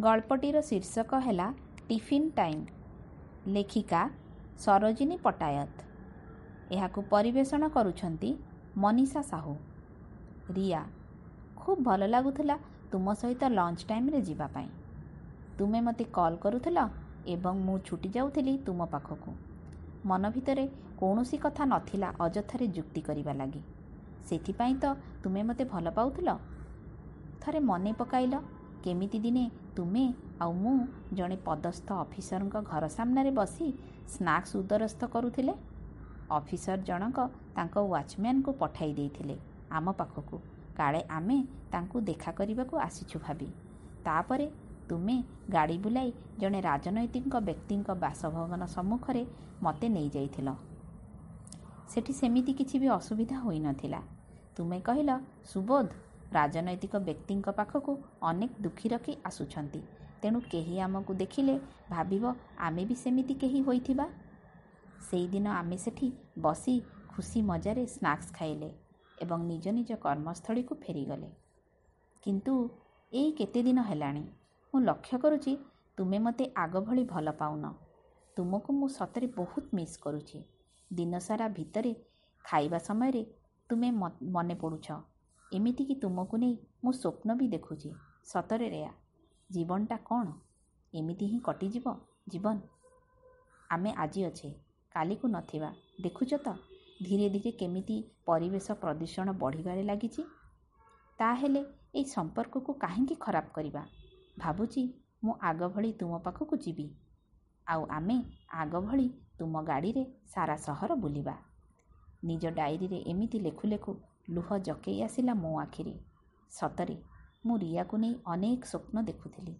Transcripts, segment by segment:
ଗଳ୍ପଟିର ଶୀର୍ଷକ ହେଲା tiffin time. ଲେଖିକା ସରୋଜିନୀ ପଟ୍ଟାୟତ। ଏହାକୁ ପରିବେଷଣ କରୁଛନ୍ତି ମନୀଷା ସାହୁ। ରିୟା ଖୁବ୍ ଭଲ ଲାଗୁଥିଲା ତୁମ ସହିତ ଲଞ୍ଚ ଟାଇମ୍ରେ ଯିବା ପାଇଁ। ତୁମେ ମୋତେ କଲ୍ କରୁଥିଲ ଏବଂ ମୁଁ ଛୁଟି ଯାଉଥିଲି ତୁମ ପାଖକୁ। ମନ ଭିତରେ କୌଣସି କଥା ନଥିଲା ଅଯଥାରେ ଯୁକ୍ତି କରିବା ଲାଗି। ସେଥିପାଇଁ ତ ତୁମେ ମୋତେ ଭଲ ପାଉଥିଲ? ଥରେ ମନେ ପକାଇଲ କେମିତି ଦିନେ ତୁମେ ଆଉ ମୁଁ ଜଣେ ପଦସ୍ଥ ଅଫିସରଙ୍କ ଘର ସାମ୍ନାରେ ବସି ସ୍ନାକ୍ସ ଉଦରସ୍ଥ କରୁଥିଲେ। ଅଫିସର ଜଣକ ତାଙ୍କ ୱାଚମ୍ୟାନକୁ ପଠାଇ ଦେଇଥିଲେ ଆମ ପାଖକୁ। କାଳେ ଆମେ ତାଙ୍କୁ ଦେଖା କରିବାକୁ ଆସିଛୁ ଭାବି। ତାପରେ ତୁମେ ଗାଡ଼ି ବୁଲାଇ ଜଣେ ରାଜନୈତିକ ବ୍ୟକ୍ତିଙ୍କ ବାସଭବନ ସମ୍ମୁଖରେ ମୋତେ ନେଇଯାଇଥିଲ। ସେଠି ସେମିତି କିଛି ବି ଅସୁବିଧା ହୋଇନଥିଲା। ତୁମେ କହିଲ ସୁବୋଧ ରାଜନୈତିକ ବ୍ୟକ୍ତିଙ୍କ ପାଖକୁ ଅନେକ ଦୁଃଖୀ ରଖି ଆସୁଛନ୍ତି। ତେଣୁ କେହି ଆମକୁ ଦେଖିଲେ ଭାବିବ ଆମେ ବି ସେମିତି କେହି ହୋଇଥିବା? ସେଇଦିନ ଆମେ ସେଠି ବସି ଖୁସି ମଜାରେ ସ୍ନାକ୍ସ ଖାଇଲେ ଏବଂ ନିଜ ନିଜ କର୍ମସ୍ଥଳୀକୁ ଫେରିଗଲେ। କିନ୍ତୁ ଏଇ କେତେ ଦିନ ହେଲାଣି ମୁଁ ଲକ୍ଷ୍ୟ କରୁଛି ତୁମେ ମୋତେ ଆଗ ଭଳି ଭଲ ପାଉନ। ତୁମକୁ ମୁଁ ସତରେ ବହୁତ ମିସ୍ କରୁଛି। ଦିନସାରା ଭିତରେ ଖାଇବା ସମୟରେ ତୁମେ ମନେ ପଡ଼ୁଛ। ଏମିତିକି ତୁମକୁ ନେଇ ମୁଁ ସ୍ୱପ୍ନ ବି ଦେଖୁଛି ସତରେ ରେୟା ଜୀବନଟା କ'ଣ? ଏମିତି ହିଁ କଟିଯିବ ଜୀବନ? ଆମେ ଆଜି ଅଛେ କାଲିକୁ ନଥିବା। ଦେଖୁଛ ତ ଧୀରେ ଧୀରେ କେମିତି ପରିବେଶ ପ୍ରଦୂଷଣ ବଢ଼ିବାରେ ଲାଗିଛି। ତାହେଲେ ଏଇ ସମ୍ପର୍କକୁ କାହିଁକି ଖରାପ କରିବା? ଭାବୁଛି ମୁଁ ଆଗ ଭଳି ତୁମ ପାଖକୁ ଯିବି। ଆଉ ଆମେ ଆଗ ଭଳି ତୁମ ଗାଡ଼ିରେ ସାରା ସହର ବୁଲିବା। ନିଜ ଡାଏରୀରେ ଏମିତି ଲେଖୁ ଲେଖୁ ଲୁହ ଜକେଇ ଆସିଲା ମୋ ଆଖିରେ। ସତରେ ମୁଁ ରିୟାକୁ ନେଇ ଅନେକ ସ୍ୱପ୍ନ ଦେଖୁଥିଲି।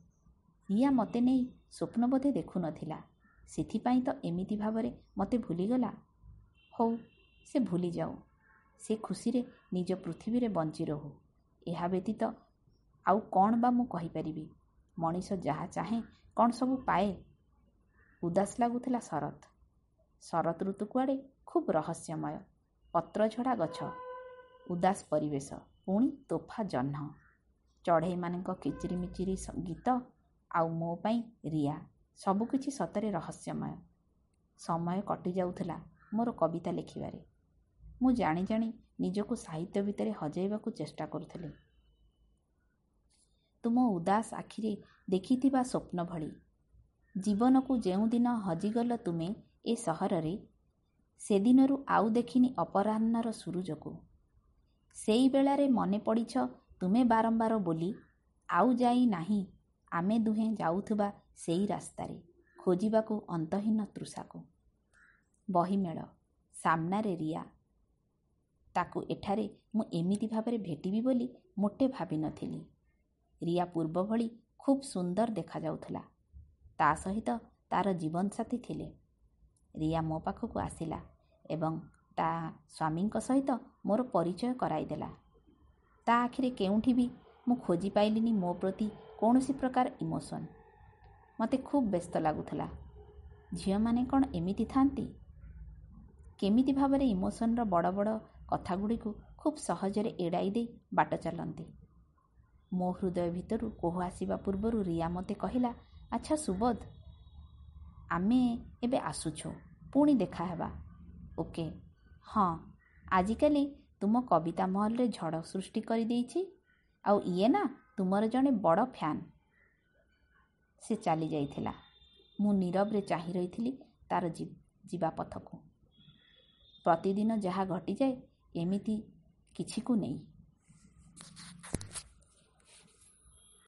ରିୟା ମୋତେ ନେଇ ସ୍ୱପ୍ନ ବୋଧେ ଦେଖୁନଥିଲା। ସେଥିପାଇଁ ତ ଏମିତି ଭାବରେ ମୋତେ ଭୁଲିଗଲା। ହଉ ସେ ଭୁଲିଯାଉ। ସେ ଖୁସିରେ ନିଜ ପୃଥିବୀରେ ବଞ୍ଚି ରହୁ। ଏହା ବ୍ୟତୀତ ଆଉ କ'ଣ ବା ମୁଁ କହିପାରିବି? ମଣିଷ ଯାହା ଚାହେଁ କ'ଣ ସବୁ ପାଏ? ଉଦାସ ଲାଗୁଥିଲା ଶରତ। ଶରତ ଋତୁ କୁଆଡ଼େ? ଖୁବ୍ ରହସ୍ୟମୟ। ପତ୍ରଝଡ଼ା ଗଛ। ଉଦାସ ପରିବେଶ। ପୁଣି ତୋଫା ଜହ୍ନ। ଚଢ଼େଇମାନଙ୍କ କିଚିରିମିଚିରି ଗୀତ ଆଉ ମୋ ପାଇଁ ରିୟା ସବୁକିଛି ସତରେ ରହସ୍ୟମୟ। ସମୟ କଟିଯାଉଥିଲା ମୋର କବିତା ଲେଖିବାରେ। ମୁଁ ଜାଣି ଜାଣି ନିଜକୁ ସାହିତ୍ୟ ଭିତରେ ହଜାଇବାକୁ ଚେଷ୍ଟା କରୁଥିଲି। ତୁମ ଉଦାସ ଆଖିରେ ଦେଖିଥିବା ସ୍ୱପ୍ନ ଭଳି। ଜୀବନକୁ ଯେଉଁଦିନ ହଜିଗଲ ତୁମେ ଏ ସହରରେ ସେଦିନରୁ ଆଉ ଦେଖିନି ଅପରାହ୍ନର ସୁରୁଜକୁ। ସେଇ ବେଳାରେ ମନେ ପଡ଼ିଛ ତୁମେ ବାରମ୍ବାର ବୋଲି। ଆଉ ଯାଇ ନାହିଁ ଆମେ ଦୁହେଁ ଯାଉଥିବା ସେଇ ରାସ୍ତାରେ ଖୋଜିବାକୁ ଅନ୍ତହୀନ ତୃଷାକୁ। ବହିମେଳ ସାମ୍ନାରେ ରିୟା। ତାକୁ ଏଠାରେ ମୁଁ ଏମିତି ଭାବରେ ଭେଟିବି ବୋଲି ମୋଟେ ଭାବିନଥିଲି ରିୟା ପୂର୍ବ ଭଳି ଖୁବ୍ ସୁନ୍ଦର ଦେଖାଯାଉଥିଲା। ତା ସହିତ ତା'ର ଜୀବନସାଥୀ ଥିଲେ। ରିୟା ମୋ ପାଖକୁ ଆସିଲା ଏବଂ ତା ସ୍ୱାମୀଙ୍କ ସହିତ ମୋର ପରିଚୟ କରାଇଦେଲା ତା ଆଖିରେ କେଉଁଠି ବି ମୁଁ ଖୋଜି ପାଇଲିନି ମୋ ପ୍ରତି କୌଣସି ପ୍ରକାର ଇମୋସନ୍। ମୋତେ ଖୁବ୍ ବ୍ୟସ୍ତ ଲାଗୁଥିଲା। ଝିଅମାନେ କ'ଣ ଏମିତି ଥାନ୍ତି କେମିତି ଭାବରେ ଇମୋସନ୍ର ବଡ଼ ବଡ଼ କଥାଗୁଡ଼ିକୁ ଖୁବ୍ ସହଜରେ ଏଡ଼ାଇ ଦେଇ ବାଟ ଚାଲନ୍ତି। ମୋ ହୃଦୟ ଭିତରୁ କୋହ ଆସିବା ପୂର୍ବରୁ ରିୟା ମୋତେ କହିଲା ଆଚ୍ଛା ସୁବୋଧ ଆମେ ଏବେ ଆସୁଛୁ ପୁଣି ଦେଖା ହେବା ଓକେ ହଁ ଆଜିକାଲି ତୁମ କବିତା ମହଲରେ ଝଡ଼ ସୃଷ୍ଟି କରିଦେଇଛି। ଆଉ ଇଏ ନା ତୁମର ଜଣେ ବଡ଼ ଫ୍ୟାନ୍। ସେ ଚାଲିଯାଇଥିଲା। ମୁଁ ନୀରବରେ ଚାହିଁ ରହିଥିଲି ତା'ର ଯିବା ପଥକୁ ପ୍ରତିଦିନ ଯାହା ଘଟିଯାଏ ଏମିତି କିଛିକୁ ନେଇ।